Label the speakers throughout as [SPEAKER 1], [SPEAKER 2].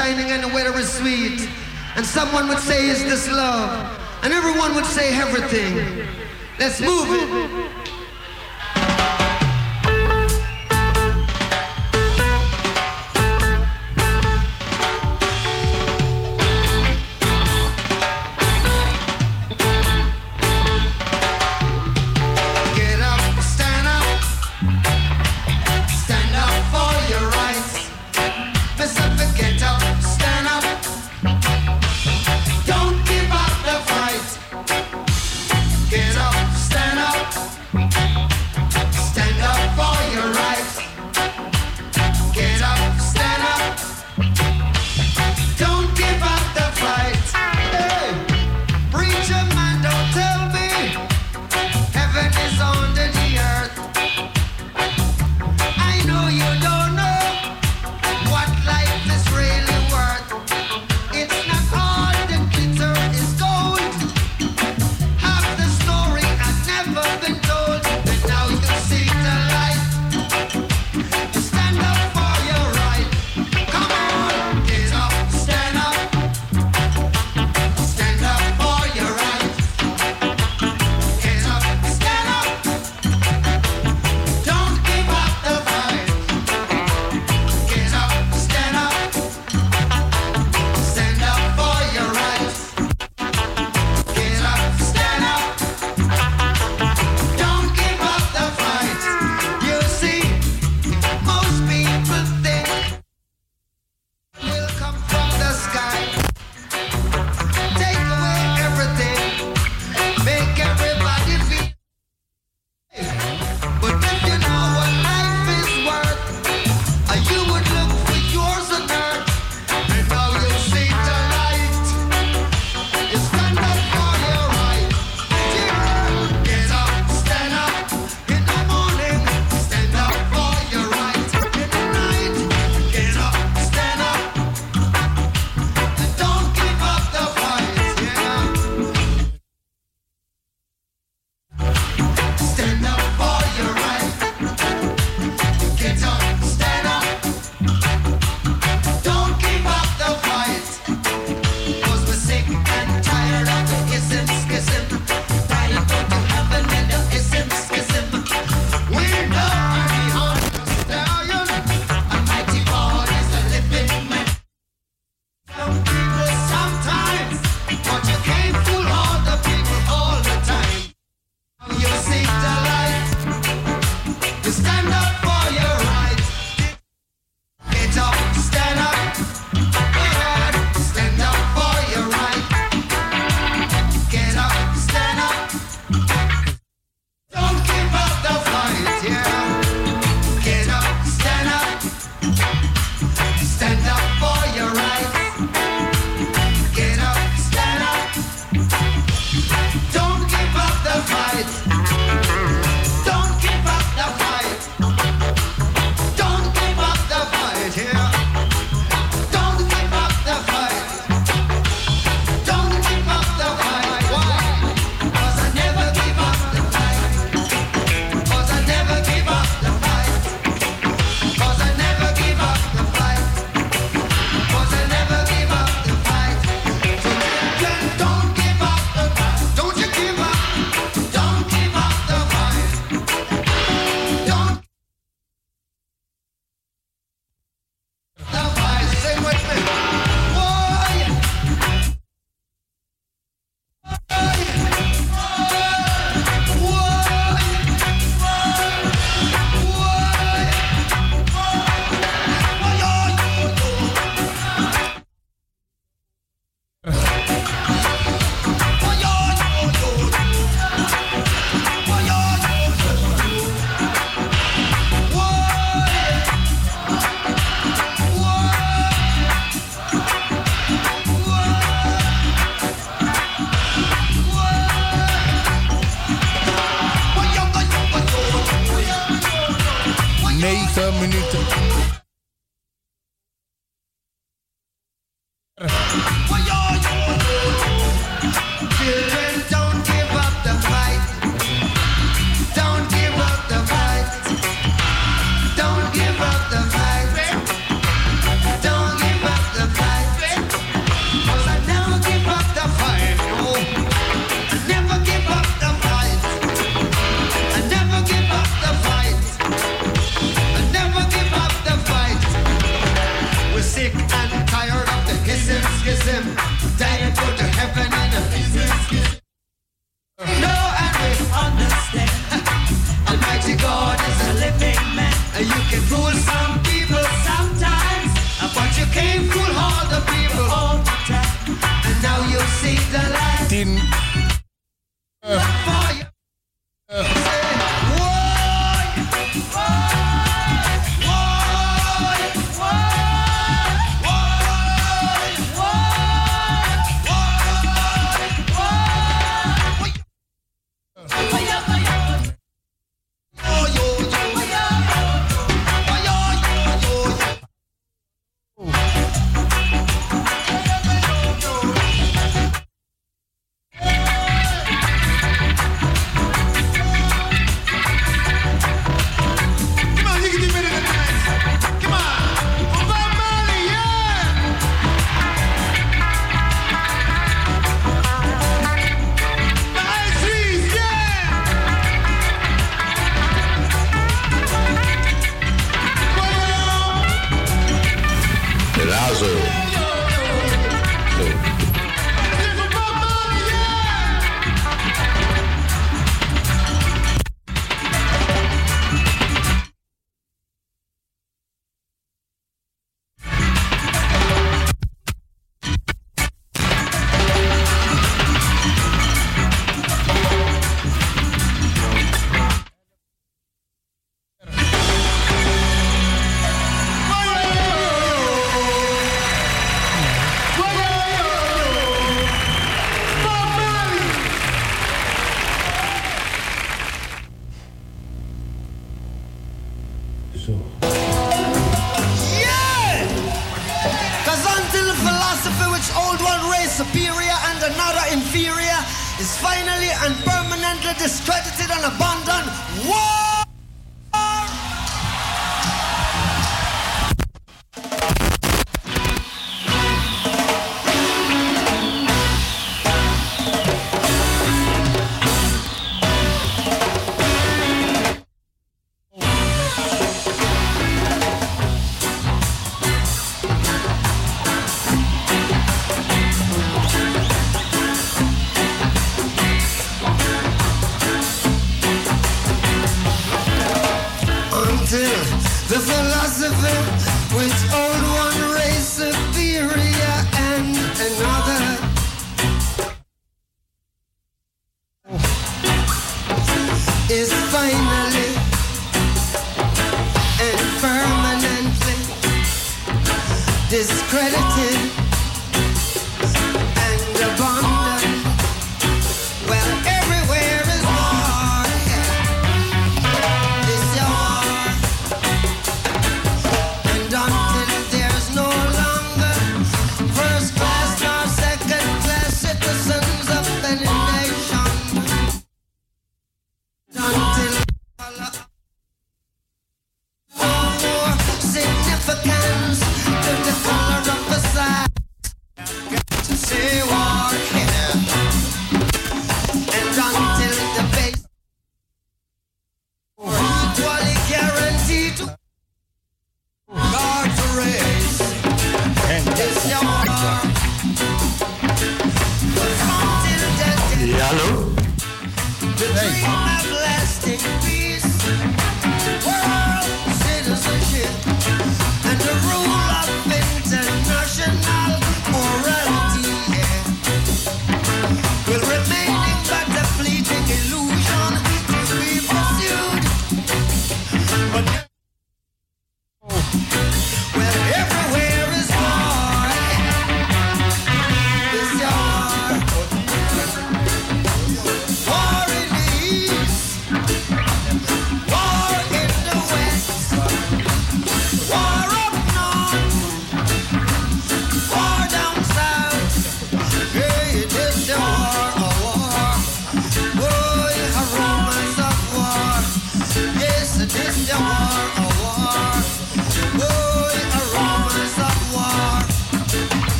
[SPEAKER 1] shining and the weather is sweet. And someone would say, is this love? And everyone would say everything. Let's move it.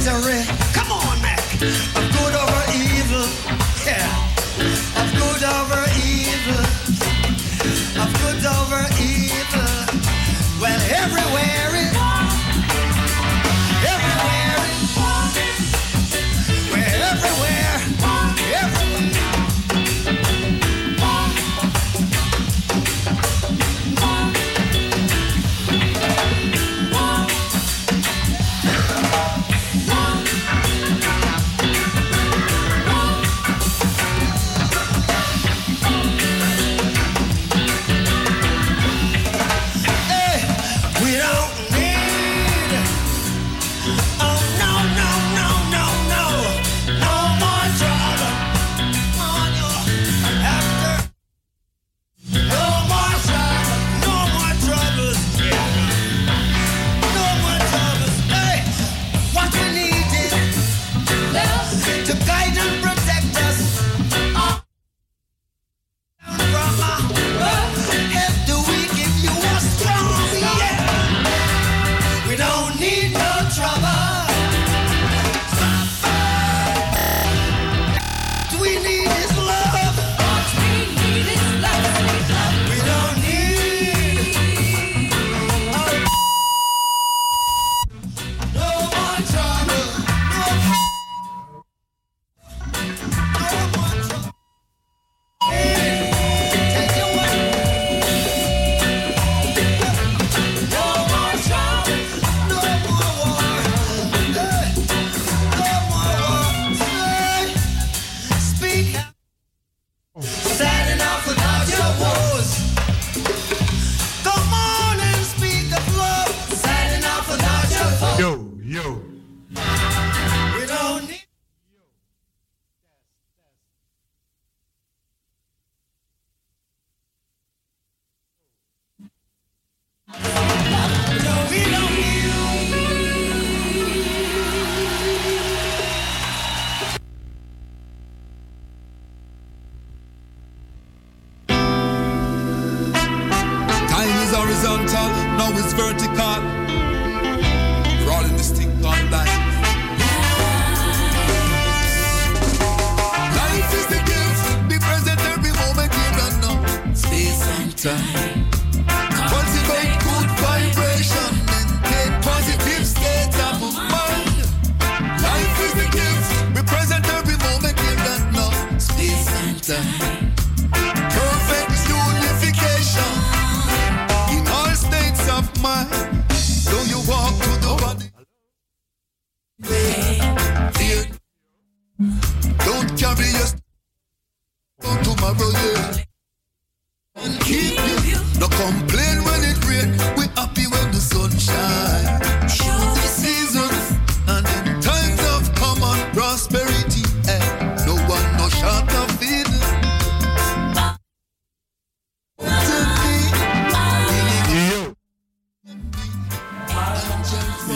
[SPEAKER 1] victory.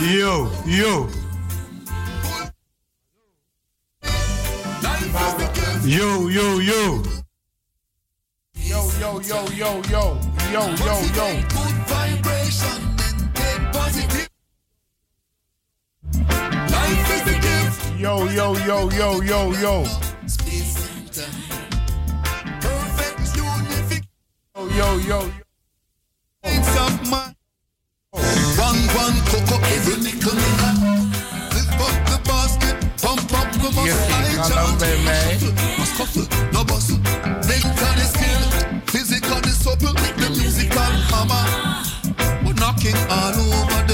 [SPEAKER 2] Yo, yo. Yo, yo, yo. Yo, yo, yo,
[SPEAKER 3] yo, yo, yo, yo, yo.
[SPEAKER 4] Good vibration and get positive. Life is gift.
[SPEAKER 3] Yo, yo, yo, yo, yo, yo.
[SPEAKER 4] Space and time. Perfect unification.
[SPEAKER 3] Yo, yo, yo.
[SPEAKER 4] It's my. one coco, every nickel in a. Lift up the basket, pump up the muscle. I no bustle. Mental is skill, physical is supple. The musical hammer, we're knocking all over the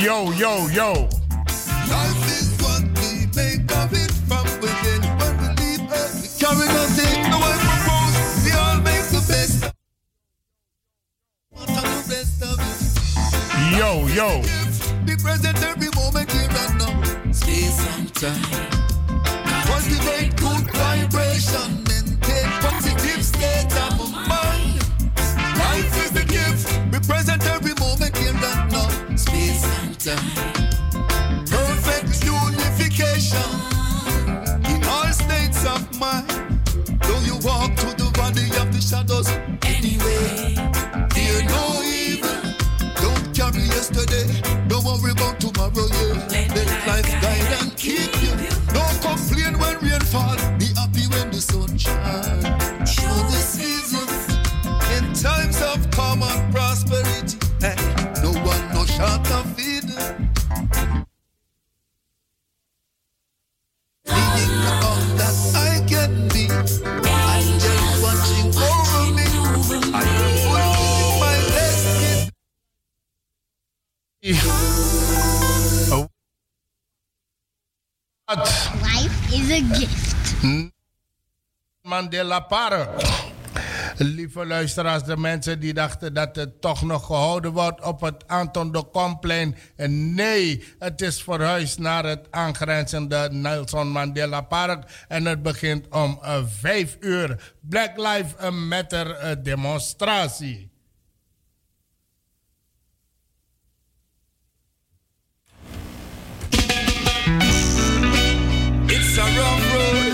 [SPEAKER 3] Yo, yo, yo.
[SPEAKER 4] Life is what we make of it from within. When we leave earth, we carry nothing. No one propose. We all make the best. What are the rest of it?
[SPEAKER 5] Yo, yo.
[SPEAKER 4] Be present every moment here and now. Space and time. Cultivate good vibration. Maintain positive state of mind. Perfect unification in all states of mind. Though you walk through the valley of the shadows, anyway, fear no evil. Don't carry yesterday. Don't worry about tomorrow. Yeah, let life guide and keep you. Don't complain when rain fall. Be happy when the sun shines. Show the seasons in times of common prosperity.
[SPEAKER 6] Life is a gift.
[SPEAKER 5] Mandela Park. Lieve luisteraars, de mensen die dachten dat het toch nog gehouden wordt op het Anton de Komplein. Nee, het is verhuisd naar het aangrenzende Nelson Mandela Park. En het begint om uh, vijf uur. Black Lives Matter uh, demonstratie.
[SPEAKER 4] It's a rough road.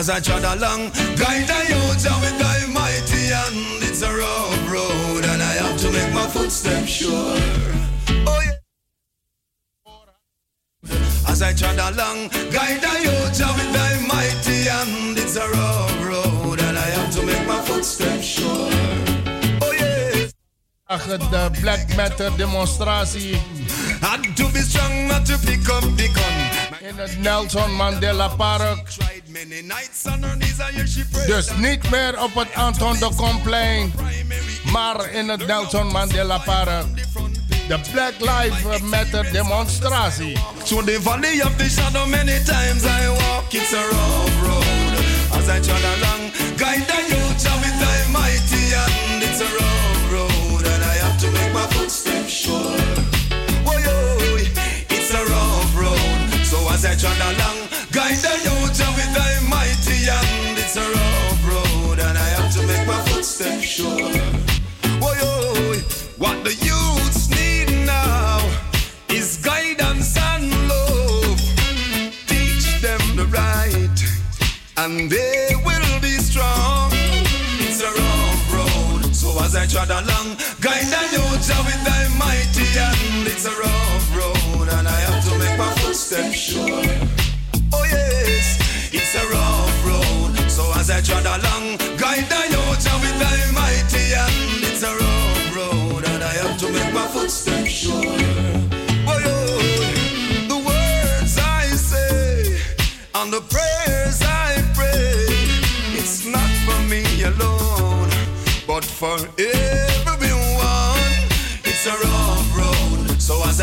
[SPEAKER 4] As I trod along, guide the youth with thy mighty hand. It's a rough road, and I have to make my footsteps sure. Oh, yeah. As I trod along, guide the youth with thy mighty hand. It's a rough road, and I have to make my footsteps sure.
[SPEAKER 5] De Black Matter demonstratie.
[SPEAKER 4] Had to be strong not to pick up the gun.
[SPEAKER 5] In het Nelson Mandela Park. Dus niet meer op het Anton de Komplein, maar in het Nelson Mandela Park. De Black Lives Matter demonstratie.
[SPEAKER 4] Through the valley of the shadow, many times I walk. It's a rough road. As I trod along, guide the youth with it's a rough road. So as I trod along, guide the youth with thy mighty hand. It's a rough road, and I have to make my footsteps sure. What the youths need now is guidance and love. Teach them the right, and they will be strong. It's a rough road, so as I trod along, guide a rough road, and I have to make my footsteps sure. Oh yes, it's a rough road, so as I trod along, guide the youth with thy mighty hand. It's a rough road, and I have to make my footsteps sure. Oh, yo, the words I say and the prayers I pray, it's not for me alone, but for everyone.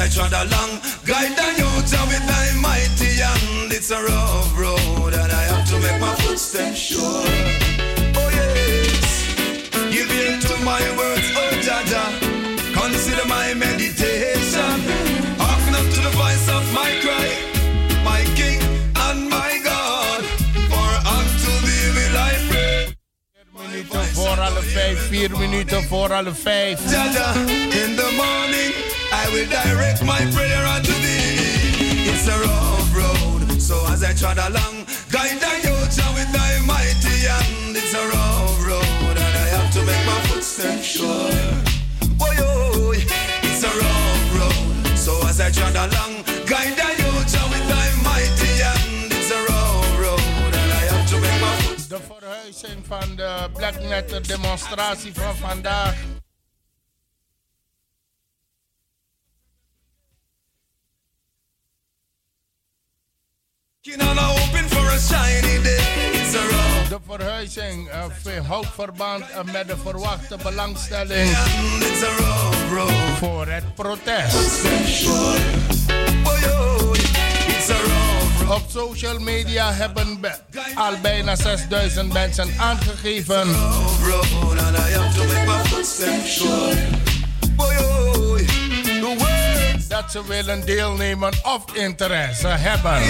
[SPEAKER 4] I trod along, guide the youth with thy mighty hand. It's a rough road, and I have to make my footsteps sure. Oh yes, give ear to my words, oh Jaja. Consider my meditation. Hearken unto the voice of my cry, my King and my God. For unto thee will I pray.
[SPEAKER 5] minuten voor alle vijf, vier minuten voor alle vijf.
[SPEAKER 4] Jaja, in the morning I will direct my prayer unto thee. It's a rough road, so as I trod along, guide the youth with thy mighty hand. It's a rough road, and I have to make my footsteps sure. Oh, yo, it's a rough road, so as I trod along, guide the youth with thy mighty hand. It's a rough road, and I have to make my footsteps
[SPEAKER 5] De verhuizing van de Black Matter demonstratie van vandaag.
[SPEAKER 4] De verhuizing eh, uh, houdt verband eh, met de verwachte belangstelling voor het protest. Op social media hebben al bijna 6000 mensen aangegeven dat ze willen deelnemen of interesse hebben.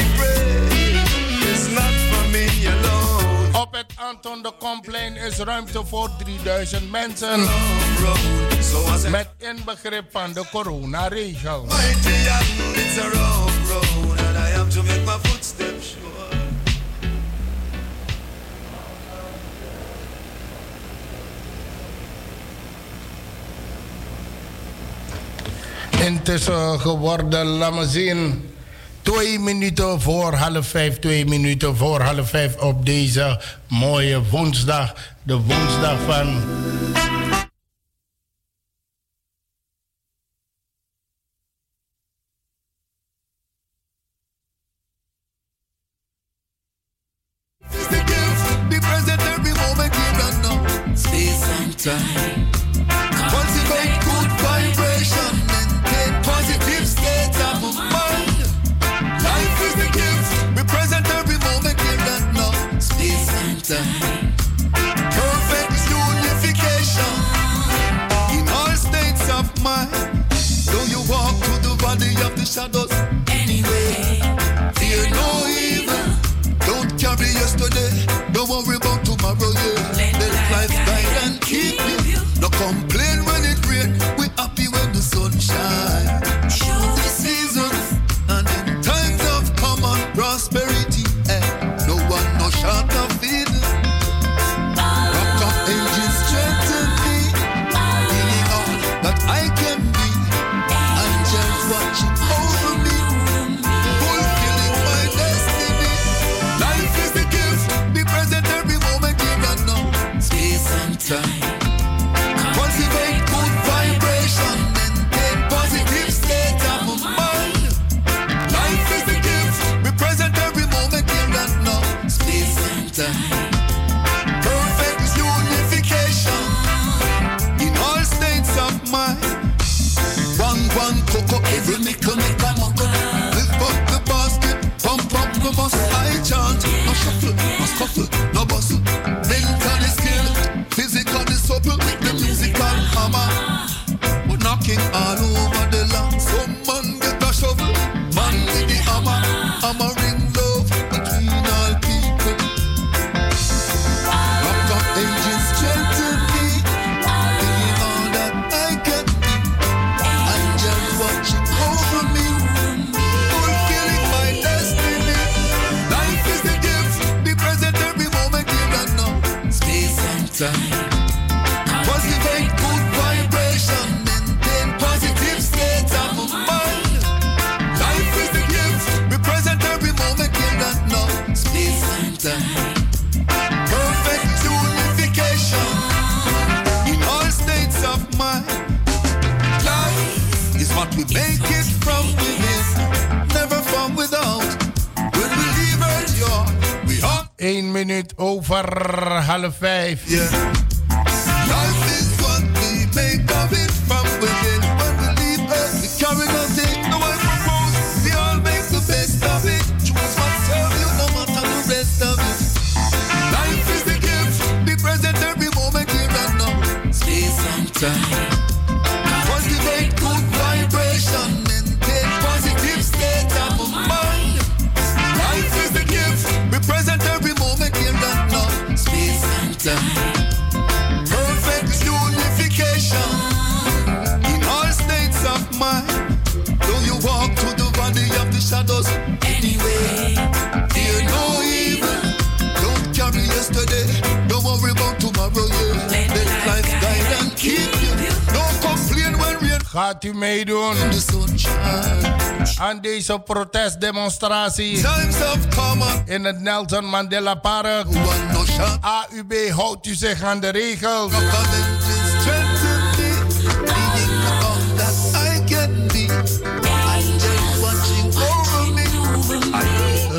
[SPEAKER 4] Op het Anton de Komplein is ruimte voor 3000 mensen. Met inbegrip van de coronaregels. intussen geworden. Laat me zien. Twee minuten voor half vijf. Twee minuten voor half vijf op deze mooie woensdag. De woensdag van
[SPEAKER 5] blijft. Yeah. Life is what we make of it from within. When we leave earth, we carry nothing. No one propose, we all make the best of it. Choose what serves you, no matter the rest of it. Life is the gift, be present every moment here and now. Space and time.
[SPEAKER 4] Gaat u meedoen? Aan deze protestdemonstratie. In het Nelson Mandela Park? AUB houdt u zich aan de regels.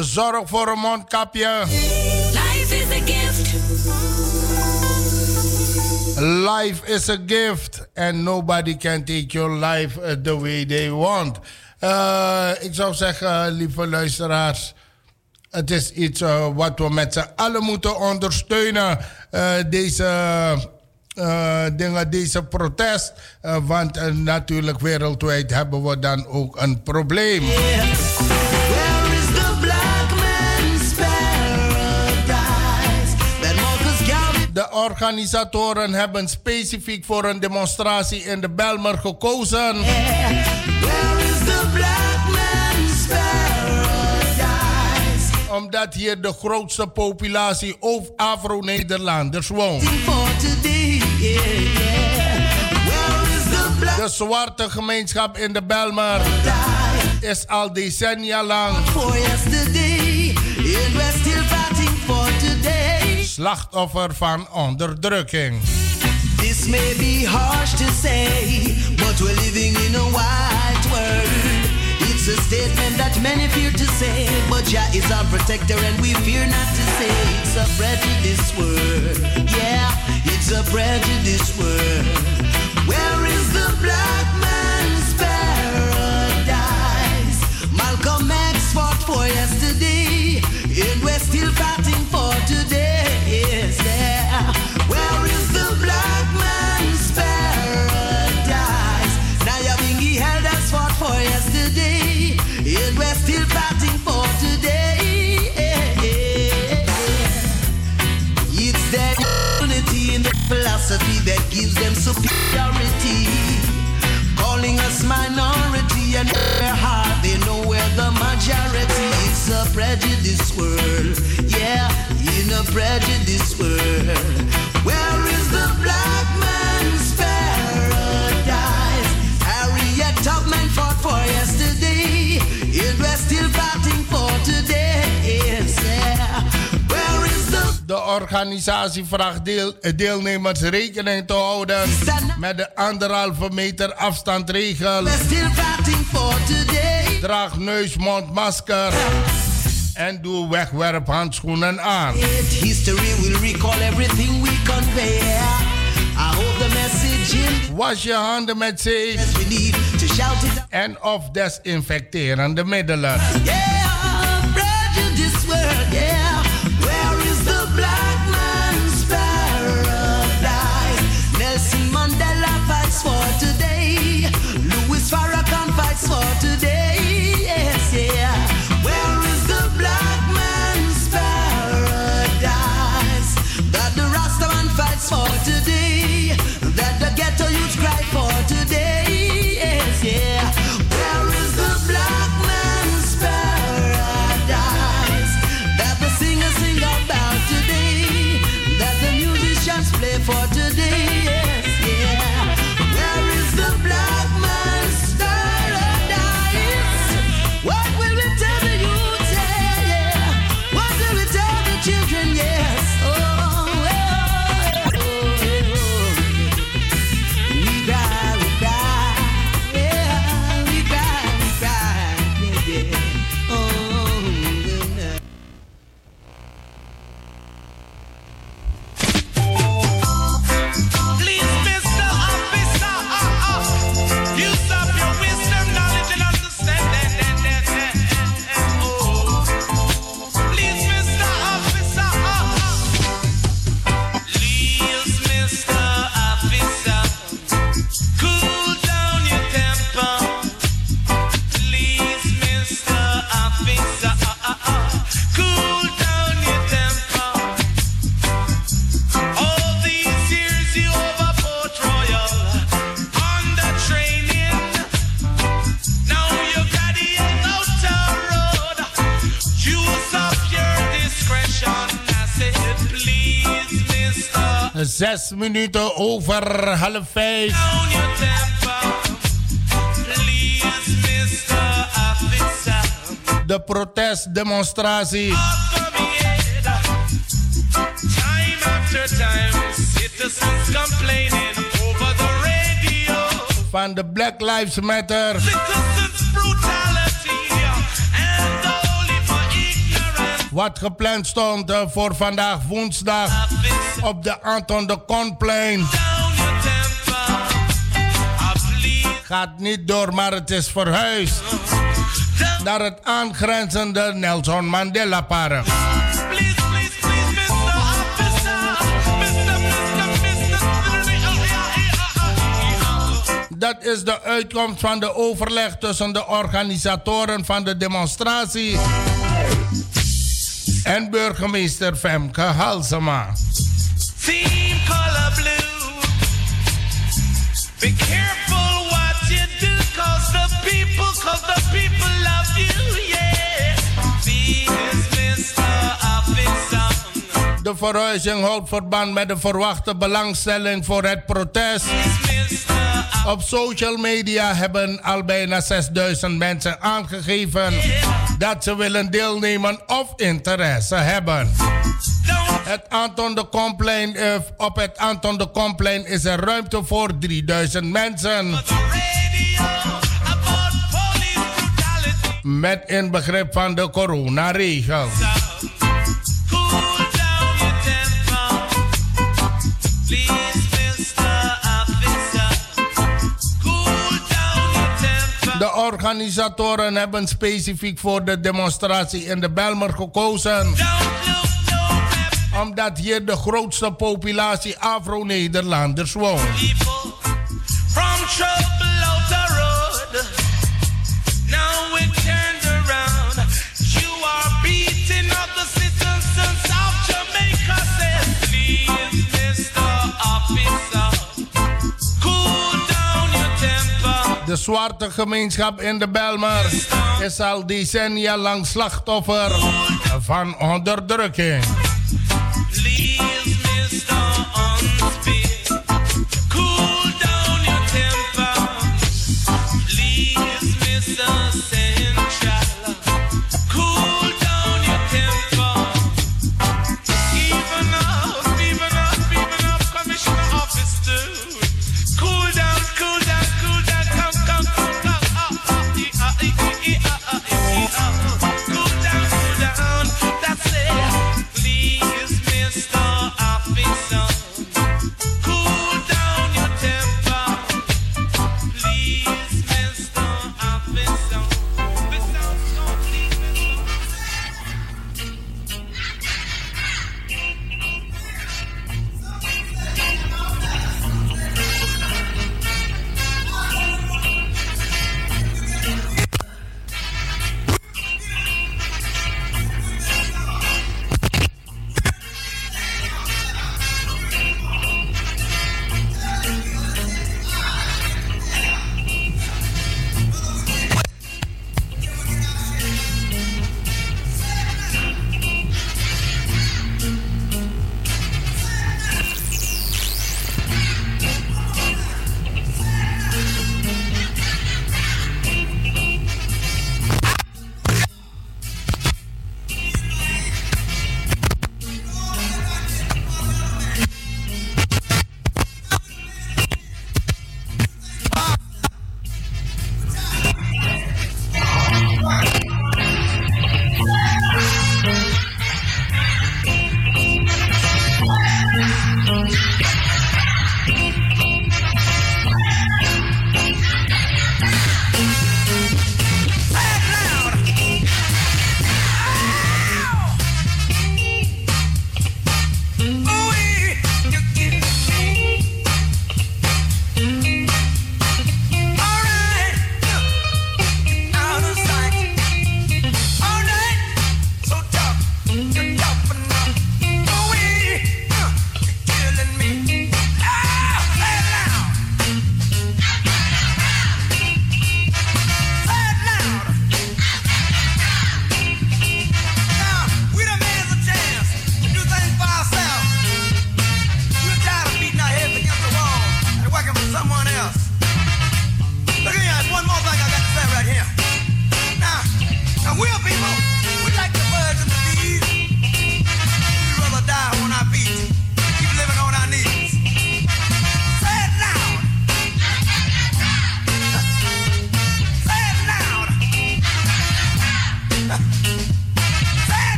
[SPEAKER 4] Zorg voor een mondkapje.
[SPEAKER 7] Life is a gift
[SPEAKER 5] and nobody can take your life uh, the way they want. Uh, ik zou zeggen, lieve luisteraars, het is iets uh, wat we met z'n allen moeten ondersteunen. Uh, deze uh, dingen, deze protest. want natuurlijk wereldwijd hebben we dan ook een probleem. Organisatoren hebben specifiek voor een demonstratie in de Belmer gekozen. Omdat hier de grootste populatie Afro-Nederlanders woont. De zwarte gemeenschap in de Belmer is al decennia lang slachtoffer van onderdrukking.
[SPEAKER 8] This may be harsh to say, but we're living in a white world. It's a statement that many fear to say, but Jah is our protector and we fear not to say it's a prejudice world. Yeah, it's a prejudice world. Where is the black man's paradise? Malcolm X fought for yesterday, and we're still fighting for today. Gives them superiority. Calling us minority and their heart, they know we're the majority. It's a prejudice world, yeah, in a prejudice world. Where
[SPEAKER 5] organisatie vraagt deel, deelnemers rekening te houden met de anderhalve meter afstandregel. Draag neus, mond, masker. En doe wegwerphandschoenen aan.
[SPEAKER 8] History will recall everything we convey. I hope the message in
[SPEAKER 5] Was je handen met zeep en of desinfecterende middelen.
[SPEAKER 8] Yeah,
[SPEAKER 5] Zes minuten over half vijf. De protestdemonstratie.
[SPEAKER 3] Time after time, citizens complaining over the radio.
[SPEAKER 5] van de Black Lives Matter.
[SPEAKER 9] Wat gepland stond uh, voor vandaag woensdag op de Anton de Konplein. Gaat niet door, maar het is verhuisd naar het aangrenzende Nelson Mandela Park. Dat is de uitkomst van de overleg tussen de organisatoren van de demonstratie en burgemeester Femke Halsema. Team color blue. Be careful what you do, cause the people, cause the people love you, yeah. De verhuizing houdt verband met de verwachte belangstelling voor het protest. Op social media hebben al bijna 6000 mensen aangegeven dat ze willen deelnemen of interesse hebben. Het Anton de Komplein, eh, op het Anton de Komplein is er ruimte voor 3000 mensen. Met inbegrip van de coronaregels. De organisatoren hebben specifiek voor de demonstratie in de Belmer gekozen. Omdat hier de grootste populatie Afro-Nederlanders woont. Zwarte gemeenschap in de Belmer is al decennia lang slachtoffer van onderdrukking.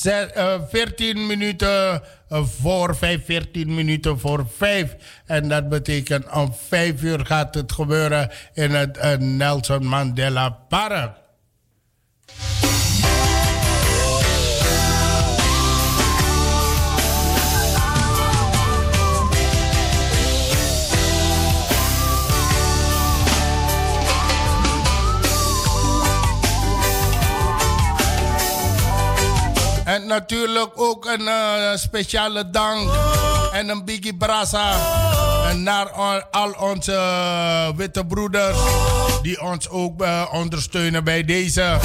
[SPEAKER 5] 14 eh, eh, minuten voor 5, 14 minuten voor 5. En dat betekent om 5 uur gaat het gebeuren in het eh, Nelson Mandela Park. natuurlijk ook een eh, speciale dank en een biggie brasa naar al onze eh, witte broeders die ons ook eh, ondersteunen bij deze.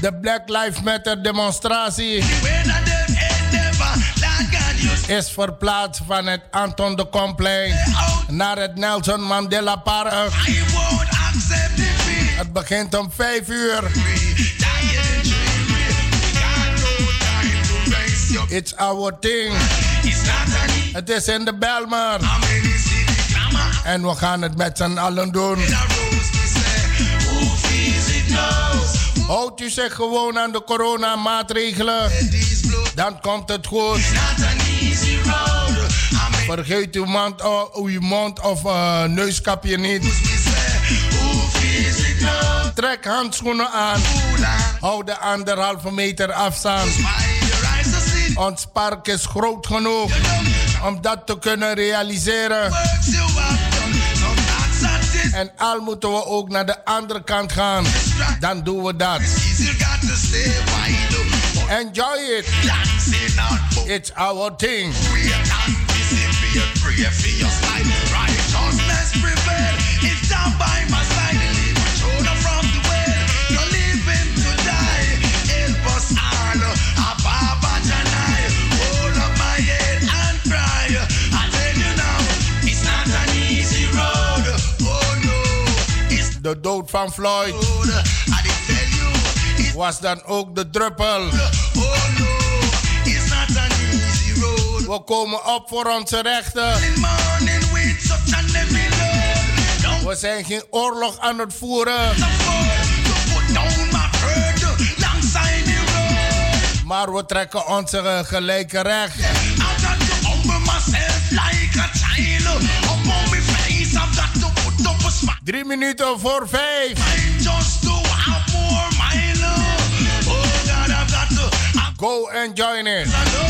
[SPEAKER 5] De Black Lives Matter demonstratie is verplaatst van het Anton de
[SPEAKER 8] Complein
[SPEAKER 5] naar het Nelson Mandela Park. Het begint om 5 uur. It's our thing. Het is in de Belmer. En we gaan het met z'n allen doen. Houdt u zich gewoon aan de coronamaatregelen, dan komt het goed. Vergeet uw, mond, of eh, neuskapje niet. Trek handschoenen aan. Hou de anderhalve meter afstand. Ons park is groot genoeg om dat te kunnen realiseren. en al moeten we ook naar de andere kant gaan, dan doen we dat. Enjoy it. It's our thing. De dood van Floyd was dan ook de druppel. We komen op voor onze rechten. We zijn geen oorlog aan het voeren. Maar we trekken onze gelijke recht. Drie minuten voor vijf. Go and join it.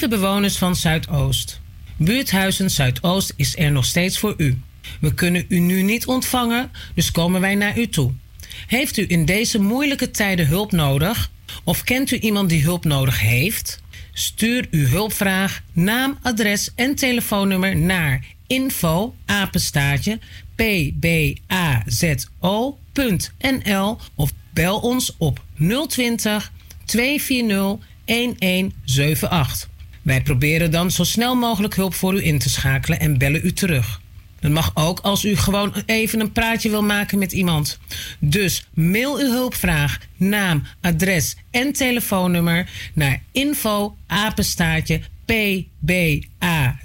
[SPEAKER 10] Lieve bewoners van Zuidoost. Buurthuizen Zuidoost is er nog steeds voor u. We kunnen u nu niet ontvangen, dus komen wij naar u toe. Heeft u in deze moeilijke tijden hulp nodig? Of kent u iemand die hulp nodig heeft? Stuur uw hulpvraag, naam, adres en telefoonnummer naar info apenstaartje pbazo.nl of bel ons op 020 240 1178. Wij proberen dan zo snel mogelijk hulp voor u in te schakelen en bellen u terug. Dat mag ook als u gewoon even een praatje wil maken met iemand. Dus mail uw hulpvraag, naam, adres en telefoonnummer naar info apenstaartje pbazo.nl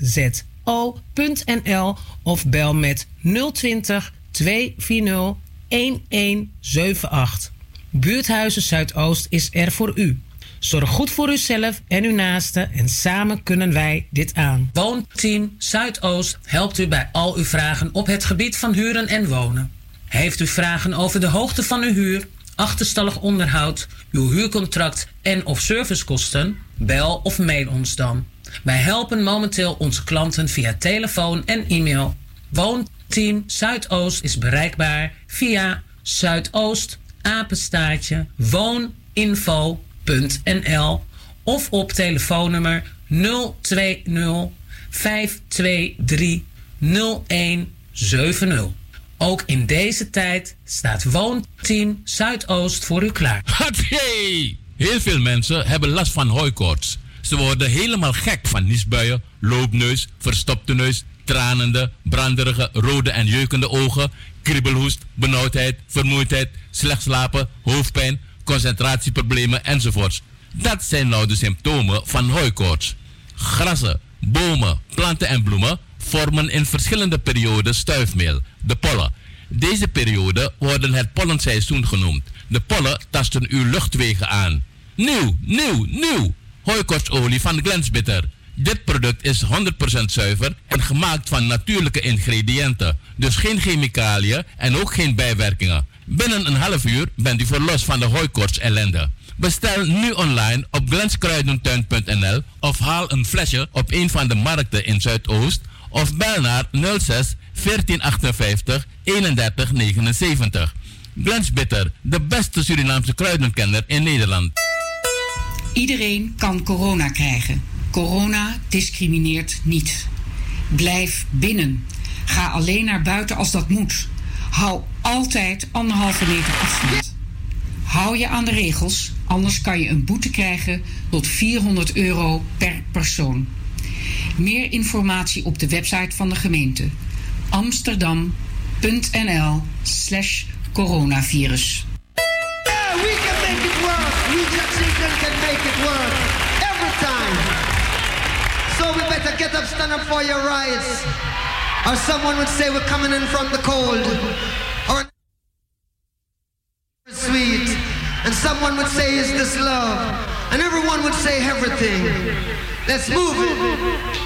[SPEAKER 10] of bel met 020 240 1178. Buurthuizen Zuidoost is er voor u. Zorg goed voor uzelf en uw naasten en samen kunnen wij dit aan. Woonteam Zuidoost helpt u bij al uw vragen op het gebied van huren en wonen. Heeft u vragen over de hoogte van uw huur, achterstallig onderhoud, uw huurcontract en of servicekosten? Bel of mail ons dan. Wij helpen momenteel onze klanten via telefoon en e-mail. Woonteam Zuidoost is bereikbaar via Zuidoost apenstaartje wooninfo.nl of op telefoonnummer 020 523 0170. Ook in deze tijd staat Woonteam Zuidoost voor u klaar.
[SPEAKER 11] Hey! Heel veel mensen hebben last van hooikoorts. Ze worden helemaal gek van niesbuien, loopneus, verstopte neus, tranende, branderige, rode en jeukende ogen, kriebelhoest, benauwdheid, vermoeidheid, slecht slapen, hoofdpijn, concentratieproblemen enzovoorts. Dat zijn nou de symptomen van hooikoorts. Grassen, bomen, planten en bloemen vormen in verschillende perioden stuifmeel, de pollen. Deze periode worden het pollenseizoen genoemd. De pollen tasten uw luchtwegen aan. Nieuw, nieuw, nieuw! Hooikortsolie van Glensbitter. Dit product is 100% zuiver en gemaakt van natuurlijke ingrediënten. Dus geen chemicaliën en ook geen bijwerkingen. Binnen een half uur bent u verlost van de hooikorts ellende. Bestel nu online op glenskruidentuin.nl of haal een flesje op een van de markten in Zuidoost of bel naar 06 1458 31 79. Glens Bitter, de beste Surinaamse kruidenkenner in Nederland.
[SPEAKER 12] Iedereen kan corona krijgen. Corona discrimineert niet. Blijf binnen. Ga alleen naar buiten als dat moet. Hou altijd anderhalve meter afstand. Hou je aan de regels, anders kan je een boete krijgen tot 400 euro per persoon. Meer informatie op de website van de gemeente amsterdam.nl slash coronavirus.
[SPEAKER 1] We can make it work. We Jackson can make it work. Every time. So we better get up, stand up for your rights. Or someone would say we're coming in from the cold. Someone would say, is this love? And everyone would say everything. Let's move it.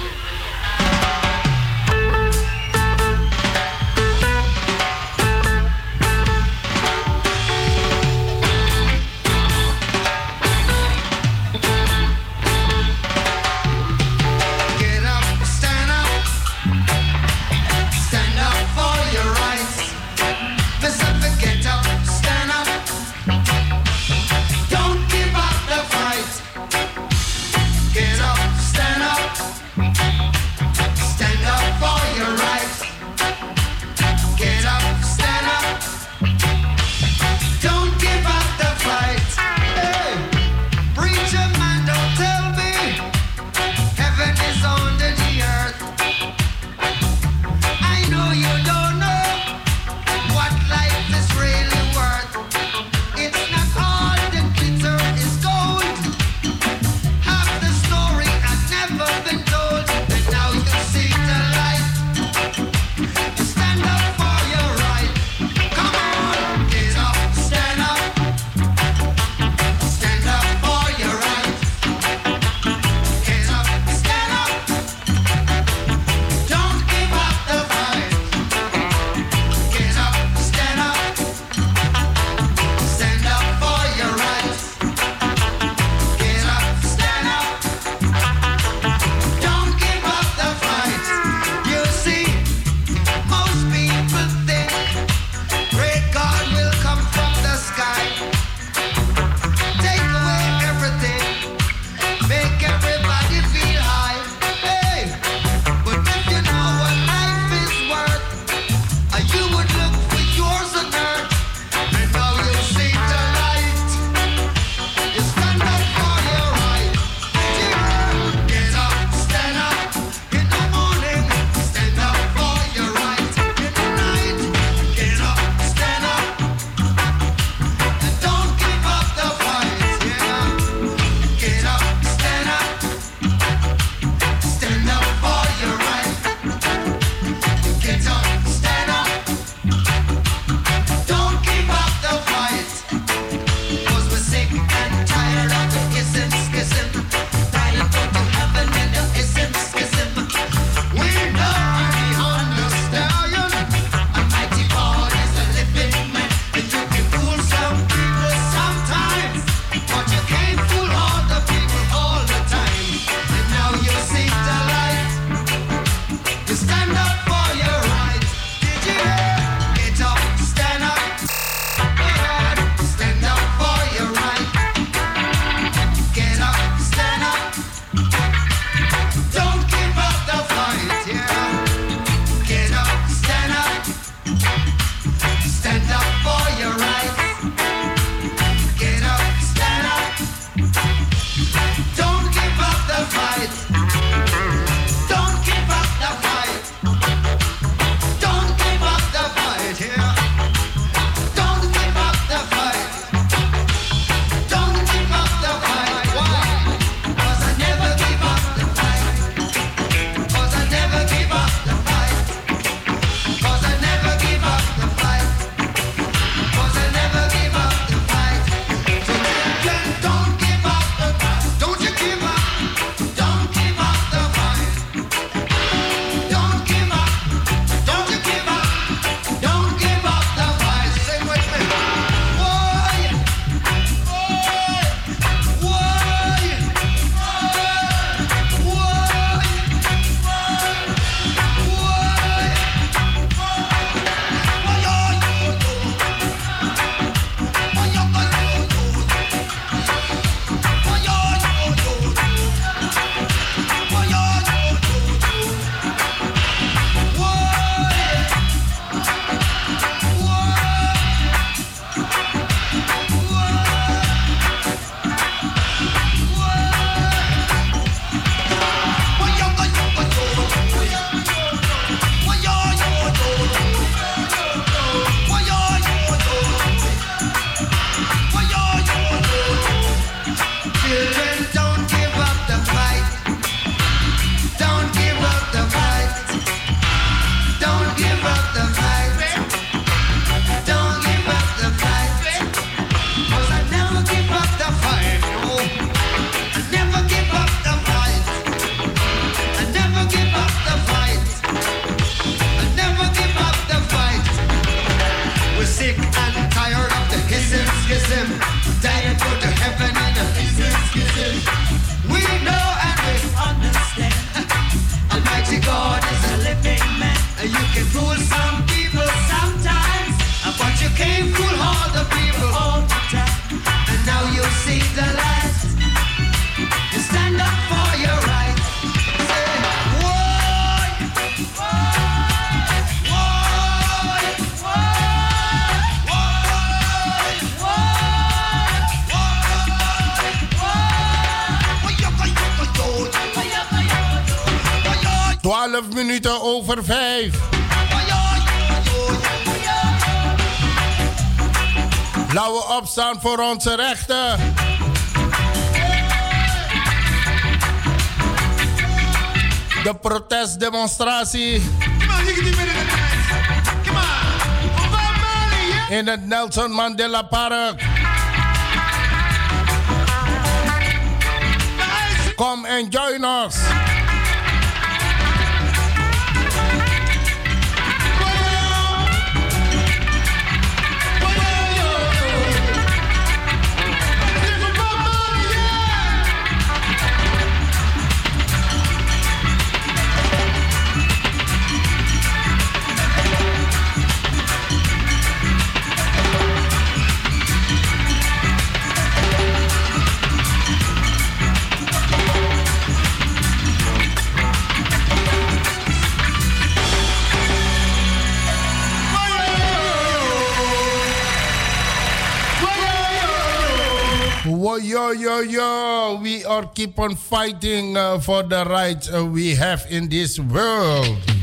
[SPEAKER 5] over vijf. Opstaan voor onze rechten. De protestdemonstratie. In het Nelson Mandela Park. Kom en join us. yo, we all keep on fighting uh, for the rights uh, we have in this world.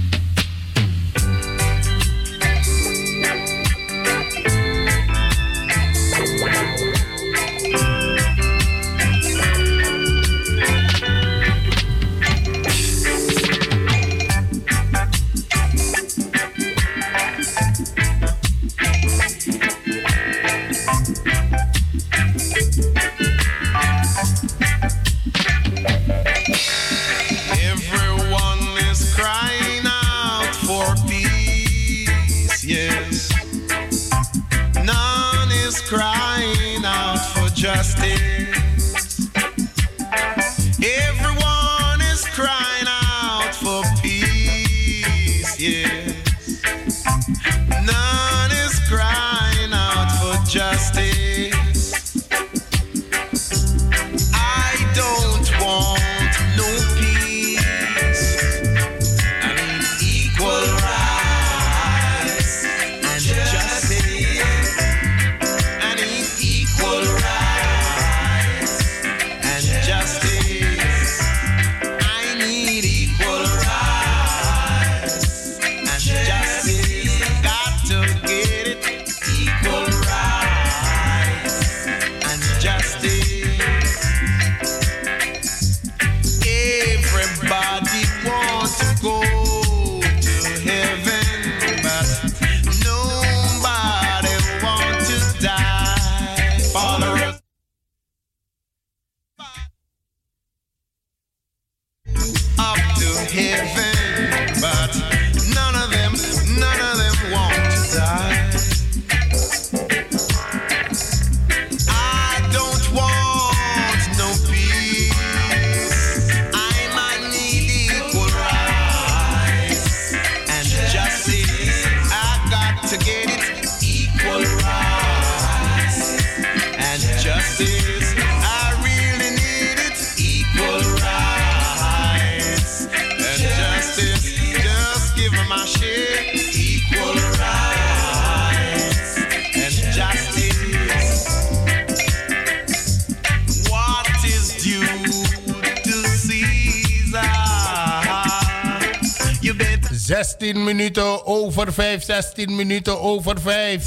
[SPEAKER 13] 5, 16 minuten over 5.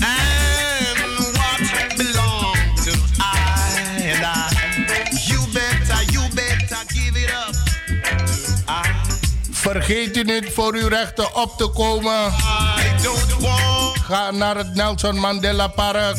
[SPEAKER 13] And what belongs to I and I. You better, you better give it up to I.
[SPEAKER 5] Vergeet u niet voor uw rechten op te komen. Ga naar het Nelson Mandela Park.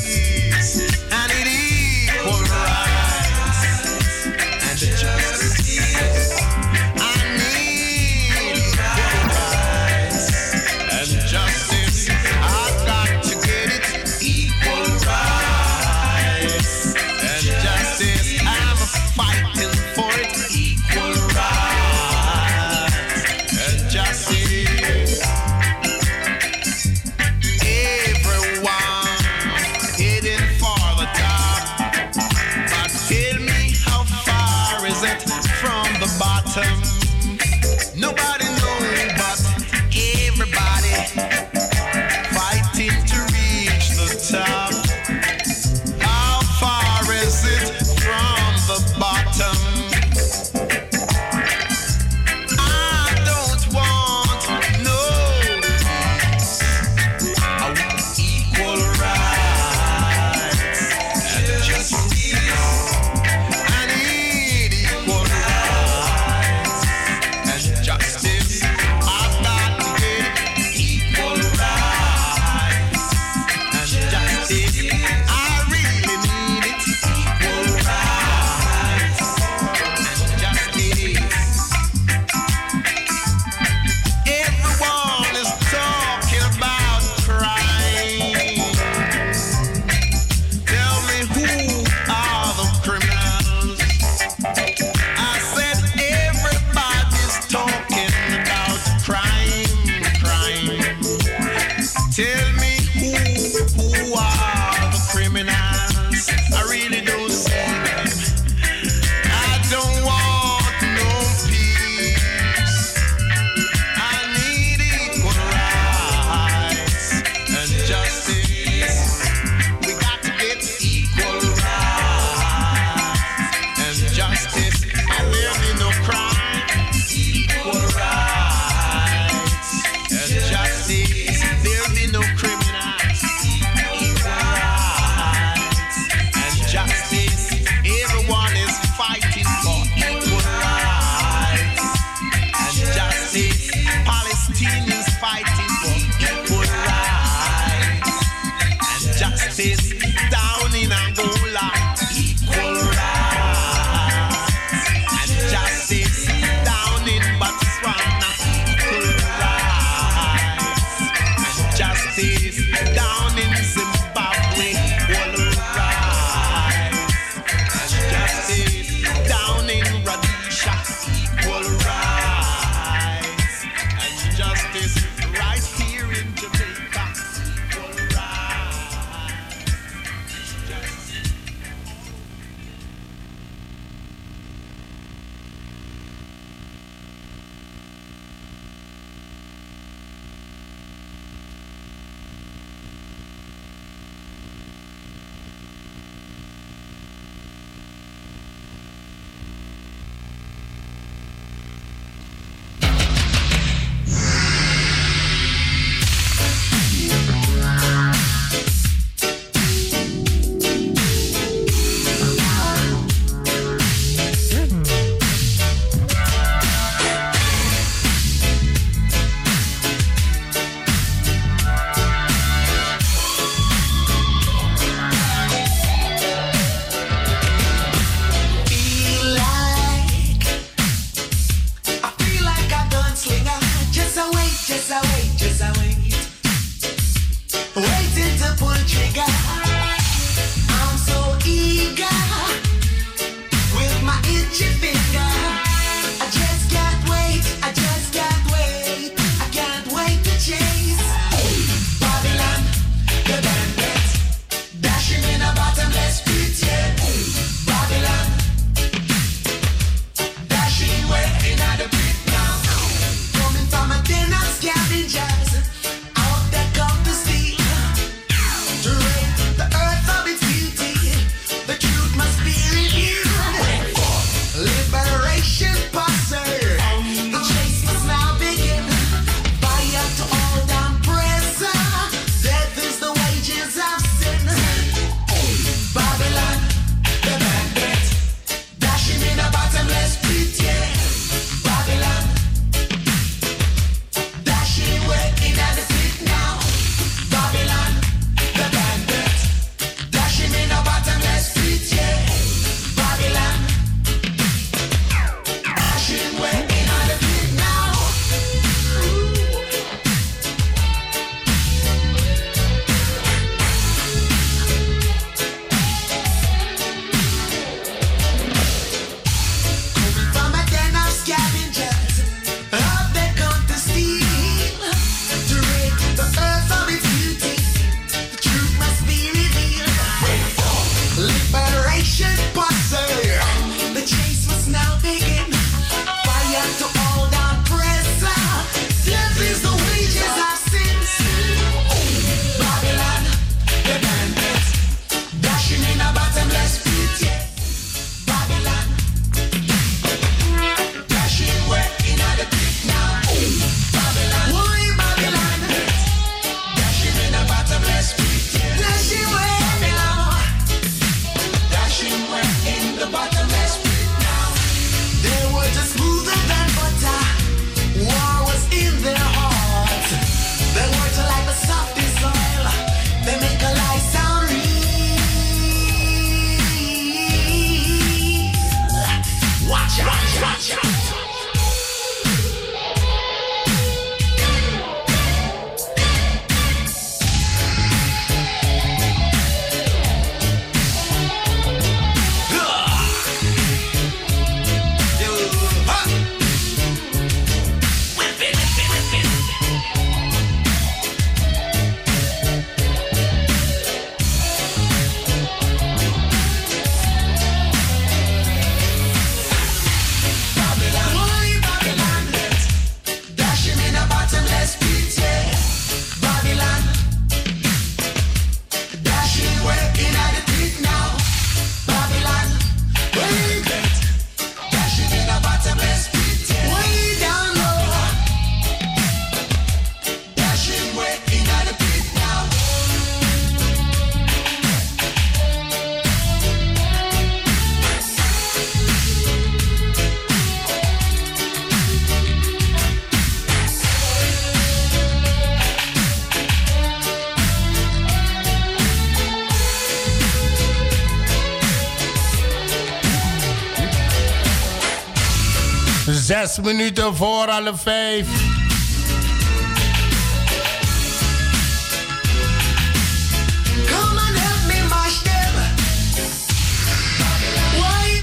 [SPEAKER 5] Zes minuten voor alle vijf.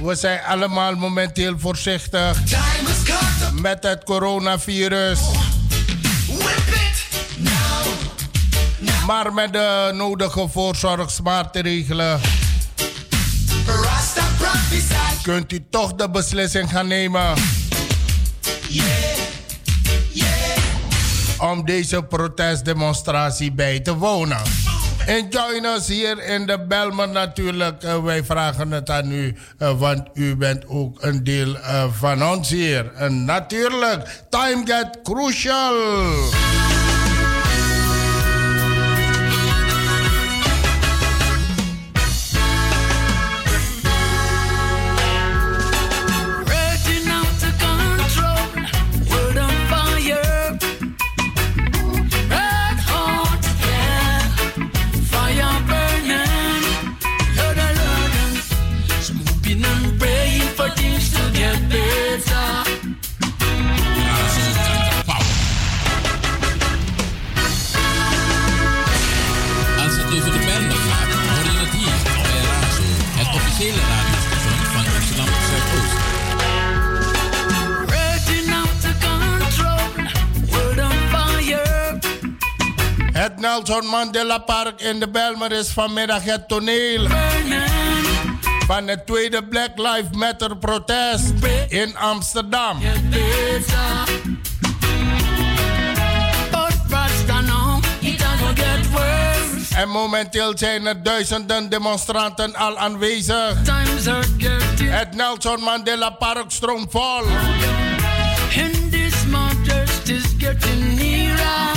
[SPEAKER 5] We zijn allemaal momenteel voorzichtig met het coronavirus. Maar met de nodige voorzorgsmaatregelen kunt u toch de beslissing gaan nemen. Om deze protestdemonstratie bij te wonen. En join us hier in de Belmer natuurlijk. Eh, wij vragen het aan u, eh, want u bent ook een deel eh, van ons hier. En natuurlijk, time get crucial. Nelson Mandela Park in de Belmer is vanmiddag het toneel van het tweede Black Lives Matter protest in Amsterdam. En momenteel zijn er duizenden demonstranten al aanwezig. Het Nelson Mandela Park stroomt vol.
[SPEAKER 14] And this is getting nearer,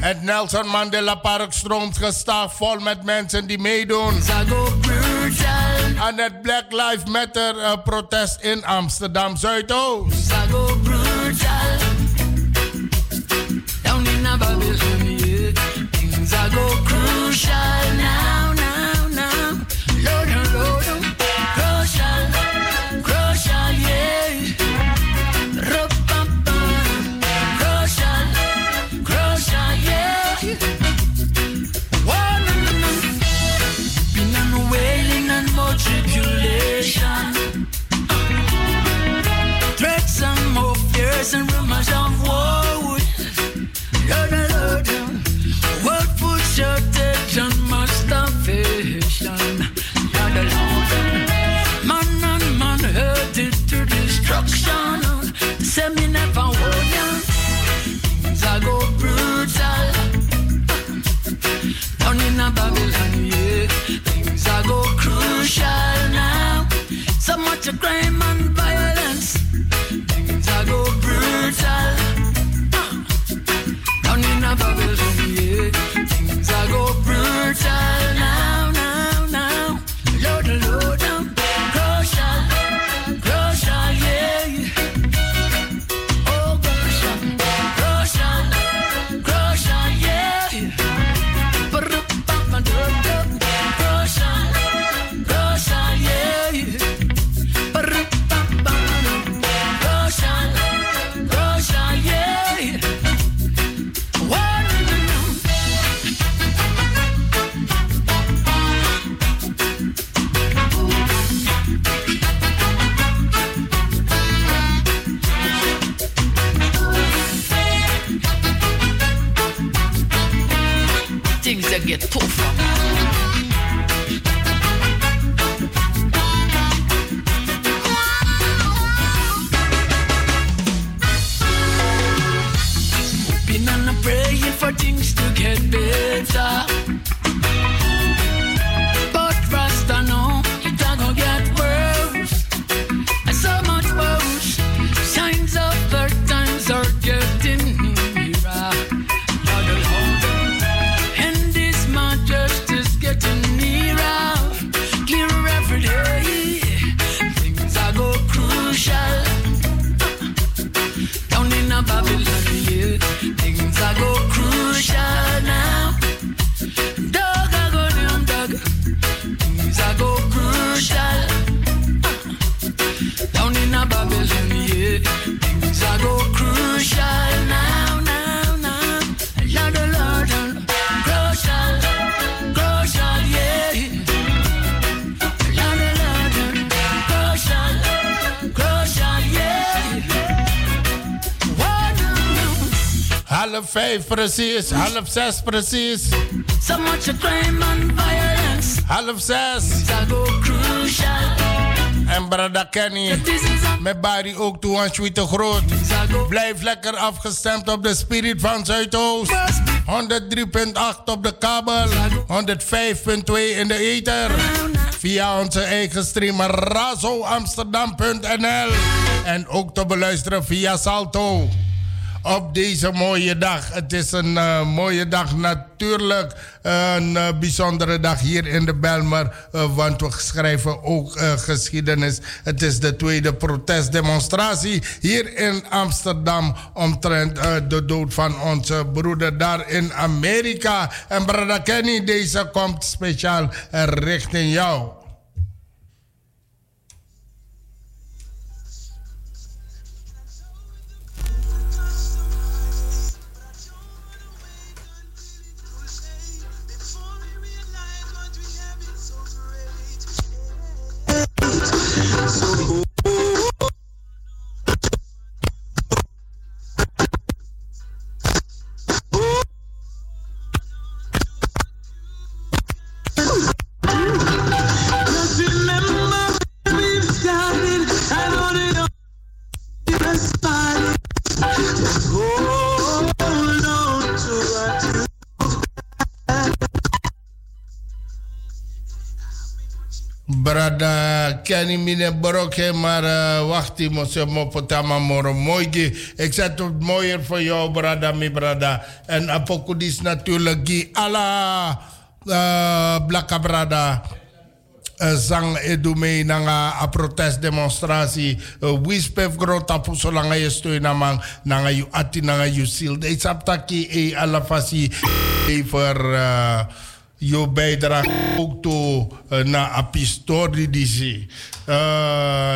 [SPEAKER 5] Het Nelson Mandela Park stroomt gestaag vol met mensen die meedoen. Aan het Black Lives Matter eh, protest in Amsterdam Zuidoost.
[SPEAKER 14] Things are go crucial
[SPEAKER 5] vijf precies, half zes precies.
[SPEAKER 14] So much crime and violence.
[SPEAKER 5] Half zes. En brada Kenny, met Barry ook toe aan Sweete Groot. Blijf lekker afgestemd op de Spirit van Zuidoost. 103.8 op de kabel, 105.2 in de ether. Via onze eigen streamer razoamsterdam.nl. En ook te beluisteren via Salto op deze mooie dag. Het is een uh, mooie dag, natuurlijk een uh, bijzondere dag hier in de Belmer, uh, want we schrijven ook geschiedenis. Het is de tweede protestdemonstratie hier in Amsterdam omtrent de dood van onze broeder daar in Amerika. En Brada Kenny, deze komt speciaal richting jou. Kenny mine broke, maar uh, moet ze me potama moro mooi. Ik zet het mooier brada, mi brada. En apokudis natuurlijk, gi ala uh, blaka brada. Uh, zang edume nanga a protestdemonstratie uh, wispef grota puso langa steun namang nanga yu ati nanga yu sil de saptaki e ala fasi e voor uh, je bijdrage ook toe uh, naar Apistori DC. Uh,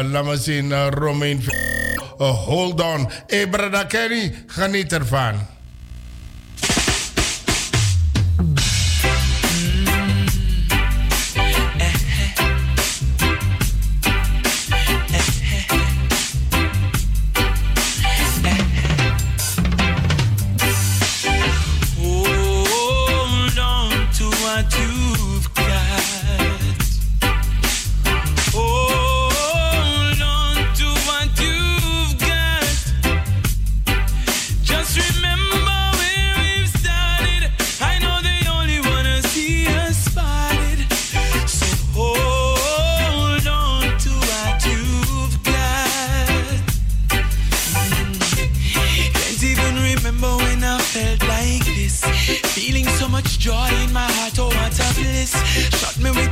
[SPEAKER 5] laat me zien, uh, Romein. Hold on. Hey, brada Kenny, geniet ervan.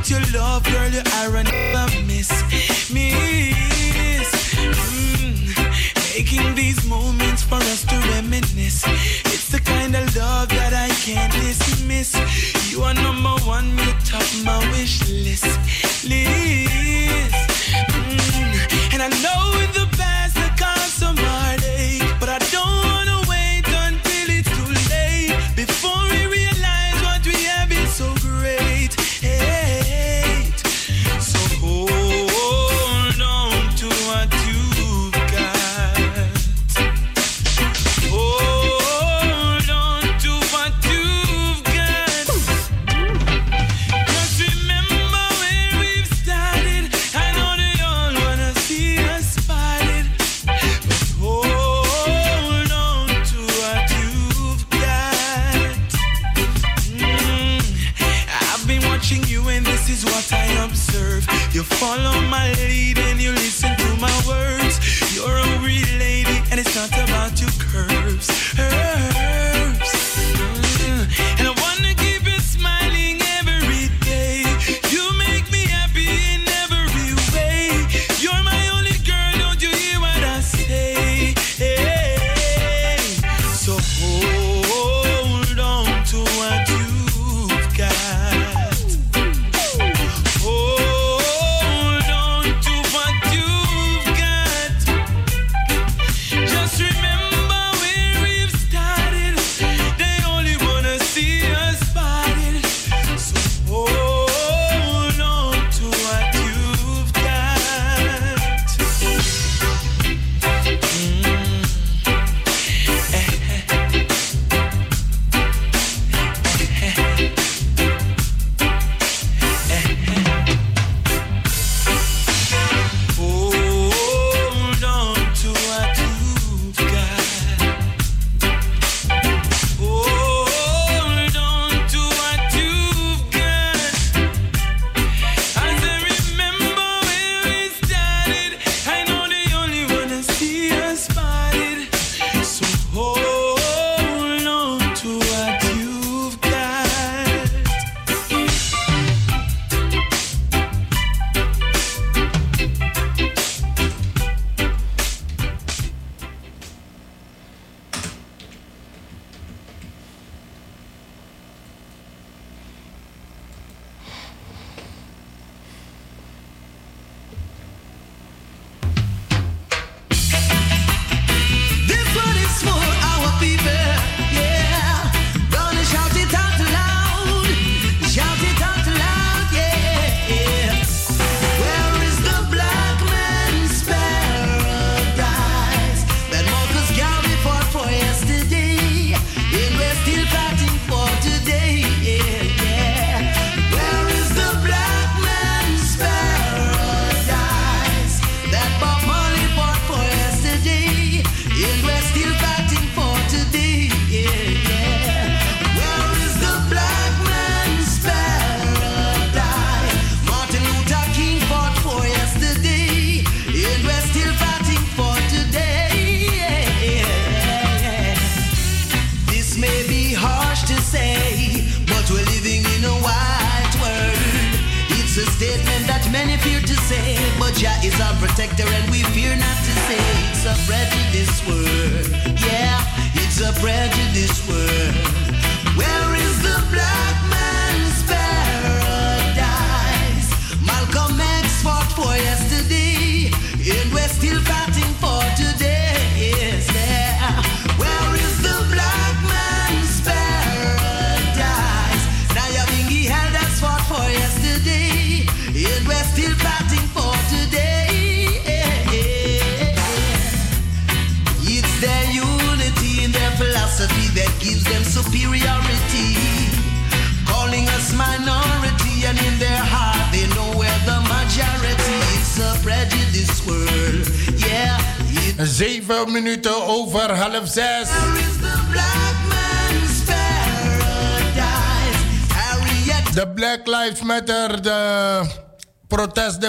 [SPEAKER 9] With your love, girl, you are a miss. Miss. Mm. Making these moments for us to reminisce. It's the kind of love that I can't dismiss. You are number one, you top my wish list. List.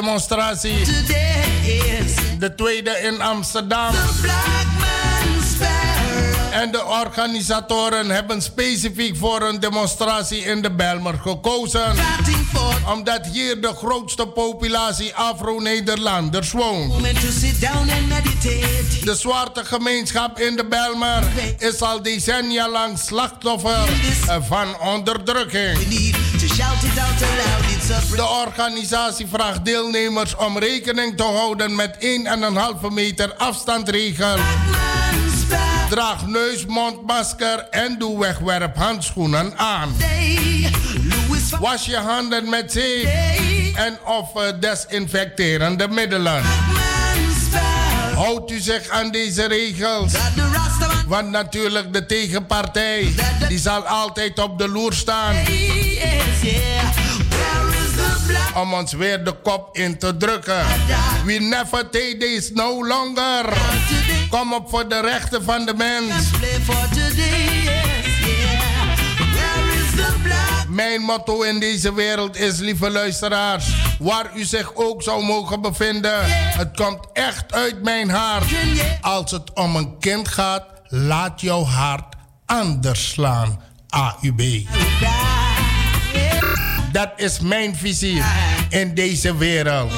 [SPEAKER 5] Protestdemonstratie. De tweede in Amsterdam. En de organisatoren hebben specifiek voor een demonstratie in de Belmer gekozen. Omdat hier de grootste populatie Afro-Nederlanders woont. De zwarte gemeenschap in de Belmer is al decennia lang slachtoffer van onderdrukking. De organisatie vraagt deelnemers om rekening te houden met 1,5 meter afstandregel. Draag neus, mondmasker en doe wegwerphandschoenen aan. Was je handen met zeep en of eh, desinfecterende middelen. Houdt u zich aan deze regels. Want natuurlijk de tegenpartij, die zal altijd op de loer staan. Om ons weer de kop in te drukken. We never take this no longer. Kom op voor de rechten van de mens. Mijn motto in deze wereld is, lieve luisteraars, waar u zich ook zou mogen bevinden, het komt echt uit mijn hart. Als het om een kind gaat, laat jouw hart anders slaan. AUB. Dat is mijn visie in deze wereld.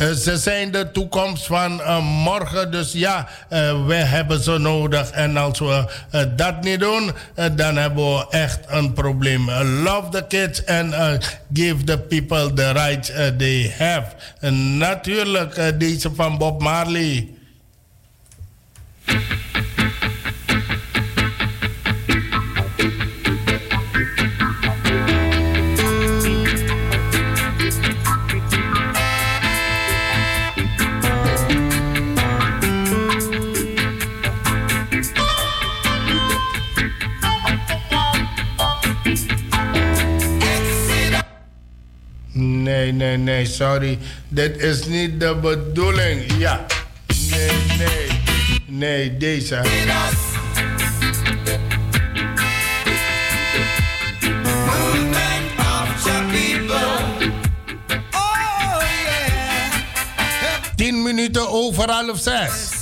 [SPEAKER 5] Uh, ze zijn de toekomst van uh, morgen. Dus ja, uh, we hebben ze nodig. En als we dat niet doen, dan hebben we echt een probleem. love the kids and give the people the rights they have. natuurlijk deze van Bob Marley. Nee, nee, nee, sorry. Dit is niet de bedoeling. Ja. Nee, nee. Nee, deze. Tien minuten over half zes.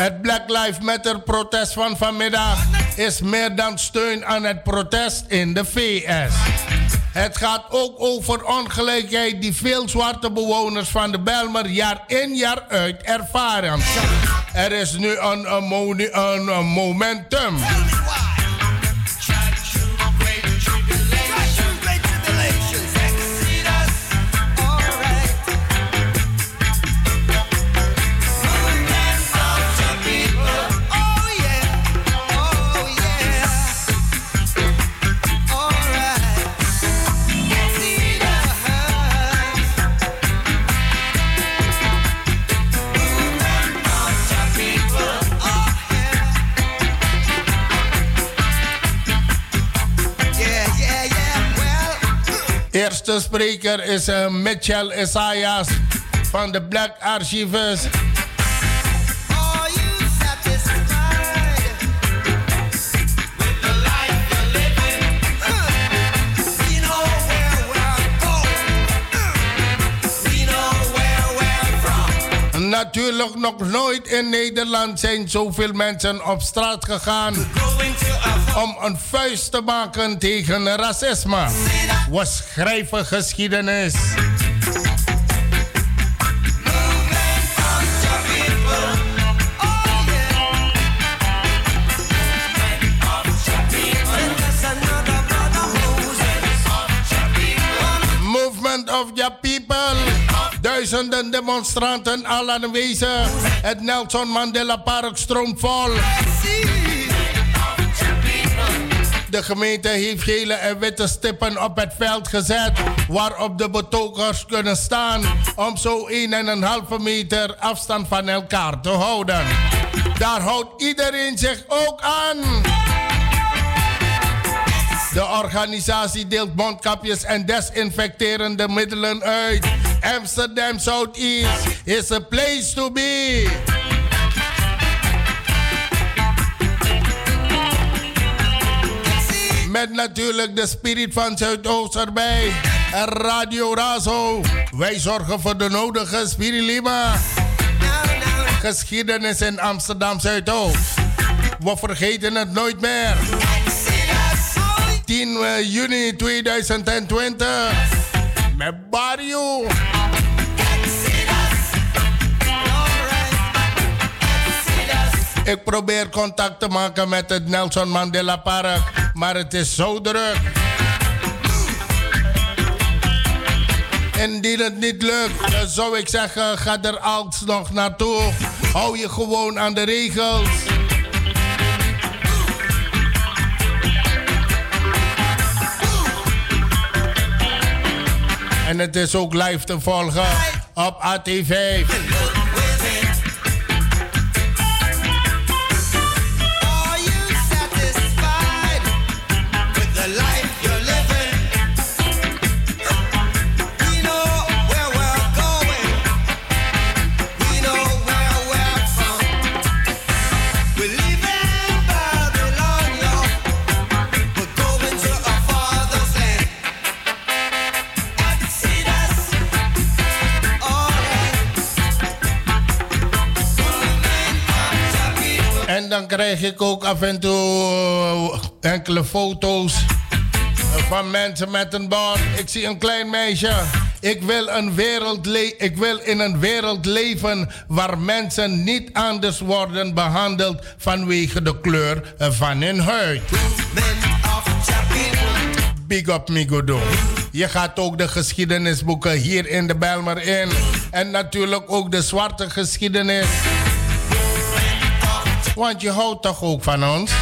[SPEAKER 5] Het Black Lives Matter protest van vanmiddag is meer dan steun aan het protest in de VS. Het gaat ook over ongelijkheid die veel zwarte bewoners van de Belmer jaar in jaar uit ervaren. Er is nu een, een, een momentum. Eerste spreker is uh, Mitchell Isaias van de Black Archivist. Natuurlijk nog nooit in Nederland zijn zoveel mensen op straat gegaan om een vuist te maken tegen racisme. We schrijven geschiedenis. Duizenden demonstranten al aanwezig. Het Nelson Mandela Park stroomt vol. De gemeente heeft gele en witte stippen op het veld gezet. Waarop de betogers kunnen staan. Om zo 1,5 meter afstand van elkaar te houden. Daar houdt iedereen zich ook aan. De organisatie deelt mondkapjes en desinfecterende middelen uit. Amsterdam Southeast is a place to be. Met natuurlijk de spirit van Zuidoost erbij. Radio Razo. Wij zorgen voor de nodige spirilima. Geschiedenis in Amsterdam Zuidoost. We vergeten het nooit meer. 10 juni 2020. Met Barrio. Ik probeer contact te maken met het Nelson Mandela Park, maar het is zo druk. Indien het niet lukt, zou ik zeggen, ga er alsnog naartoe. Hou je gewoon aan de regels. En het is ook live te volgen op ATV. Krijg ik ook af en toe enkele foto's van mensen met een bord. Ik zie een klein meisje. Ik wil, een wereld ik wil in een wereld leven waar mensen niet anders worden behandeld vanwege de kleur van hun huid. Big up Migodo. Je gaat ook de geschiedenisboeken hier in de Belmer in. En natuurlijk ook de zwarte geschiedenis. Want je houdt toch ook van ons?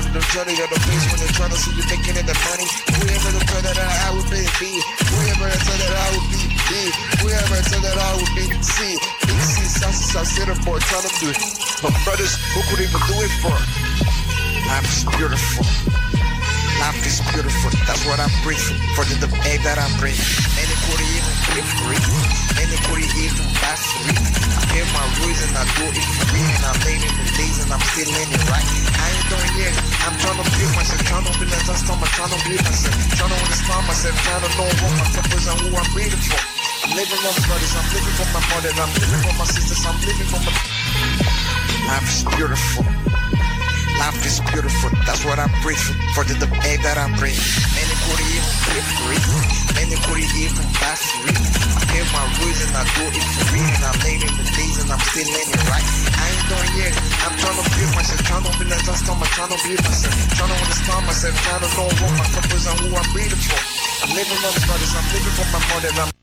[SPEAKER 15] They're trying to get the face when they're trying to see you making it the money. Whoever the thought that I would be, be. Whoever the thought that I would be, be. Whoever the thought that I would be, see. Big C, South South City boy, trying to do it. But brothers, who could even do it for? Life is beautiful. Life is beautiful. That's what I breathe for the, the that I breathe. And it could even be free. And it could even buy free. I hear my rules and I do it free. And I'm late in the days and I'm still in it right. I ain't doing yet. I'm trying to build myself. Trying to build myself. I'm trying to build myself. Trying to understand myself. Trying to know what my purpose and who I'm breathing for. I'm living for my brothers. I'm living for my mother. I'm living for my sisters. I'm living for my. Life is beautiful. Life is beautiful. That's what I breathe for the, air that I breathe. And it could even be free. And it could even buy free. I hear my rules and I do it free. And I'm in the days and I'm still in it right. I ain't done yet. I'm trying to build myself. Trying to be like just I'm trying to build myself. Trying to understand myself. Trying to know what my purpose and who I'm breathing for. I'm living for my brothers. I'm living for my mother. I'm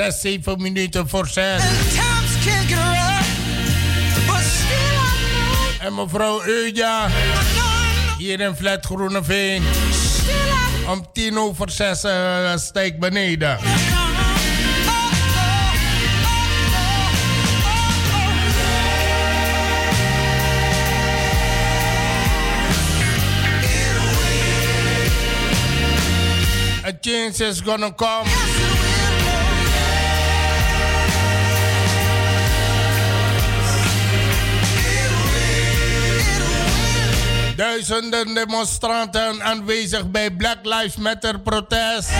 [SPEAKER 5] zes, zeven minuten voor zes. En mevrouw Euja, hier in Flat Groeneveen. Om tien over zes uh, sta ik beneden. A change is gonna come. Duizenden demonstranten aanwezig bij Black Lives Matter protest.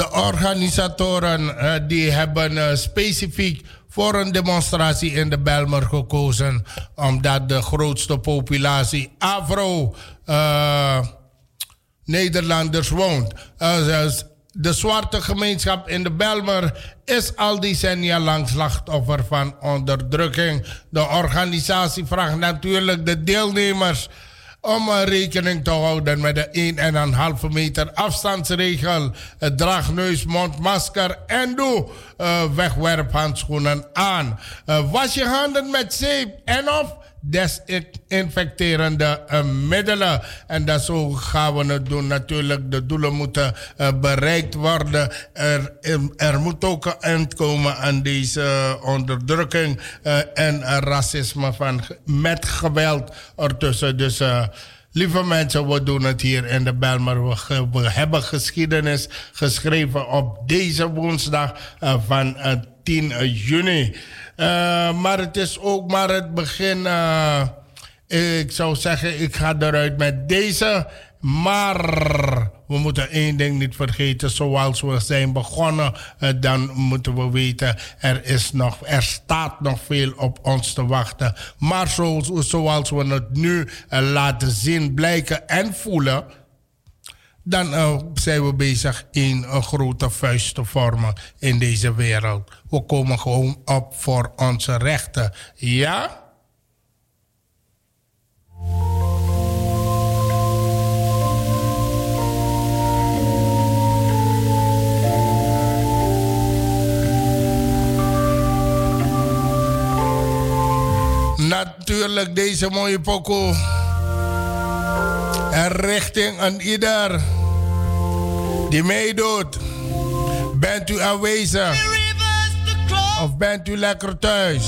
[SPEAKER 5] De organisatoren uh, die hebben uh, specifiek voor een demonstratie in de Belmer gekozen. Omdat de grootste populatie Afro uh, Nederlanders woont. de zwarte gemeenschap in de Belmer is al decennia lang slachtoffer van onderdrukking. De organisatie vraagt natuurlijk de deelnemers om rekening te houden met de 1,5 meter afstandsregel. Draag neus, mond, masker en doe uh, wegwerphandschoenen aan. Uh, was je handen met zeep en of desinfecterende uh, middelen. En dat zo gaan we het doen. Natuurlijk, de doelen moeten uh, bereikt worden. Er, er, moet ook een eind komen aan deze onderdrukking uh, en racisme van, met geweld ertussen. Dus Lieve mensen, we doen het hier in de Belmer. We, we hebben geschiedenis geschreven op deze woensdag van uh, 10 juni. Uh, maar het is ook maar het begin. ik zou zeggen, ik ga eruit met deze. Maar we moeten één ding niet vergeten. Zoals we zijn begonnen, dan moeten we weten, er, is nog, er staat nog veel op ons te wachten. Maar zoals, zoals we het nu laten zien, blijken en voelen, dan uh, zijn we bezig in een grote vuist te vormen in deze wereld. We komen gewoon op voor onze rechten. Ja? Natuurlijk deze mooie pokoe. En richting aan ieder die meedoet. Bent u aanwezig? Of bent u lekker thuis?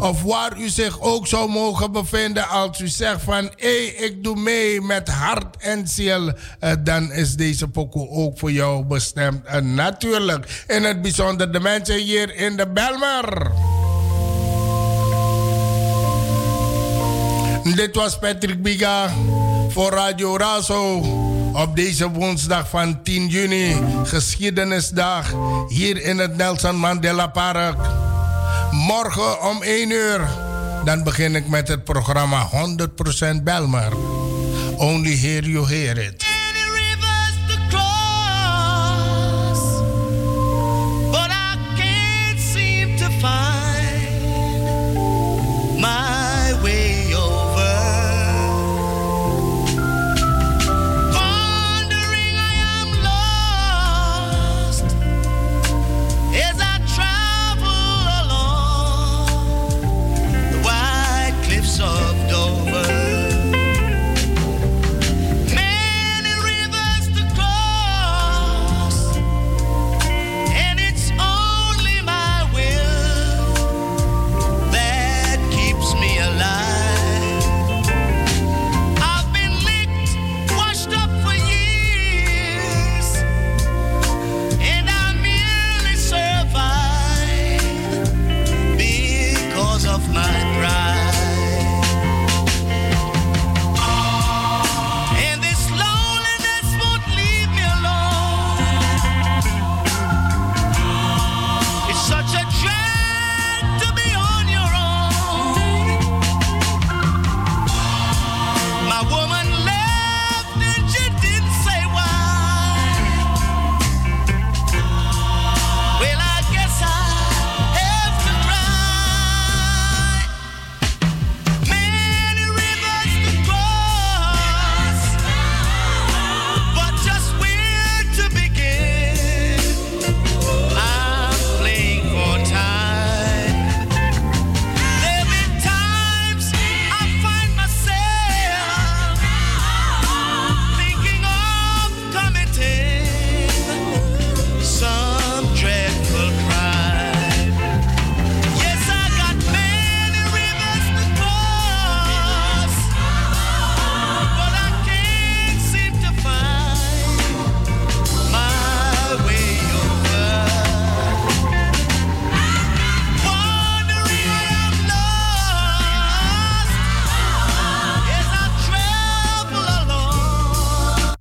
[SPEAKER 5] Of waar u zich ook zou mogen bevinden als u zegt van... hé, ik doe mee met hart en ziel... Uh, dan is deze pokoe ook voor jou bestemd. En natuurlijk in het bijzonder de mensen hier in de Belmer... Dit was Patrick Biga voor Radio Razo. Op deze woensdag van 10 juni, geschiedenisdag, hier in het Nelson Mandela Park. Morgen om 1 uur, dan begin ik met het programma 100% Belmar. Only here you hear it.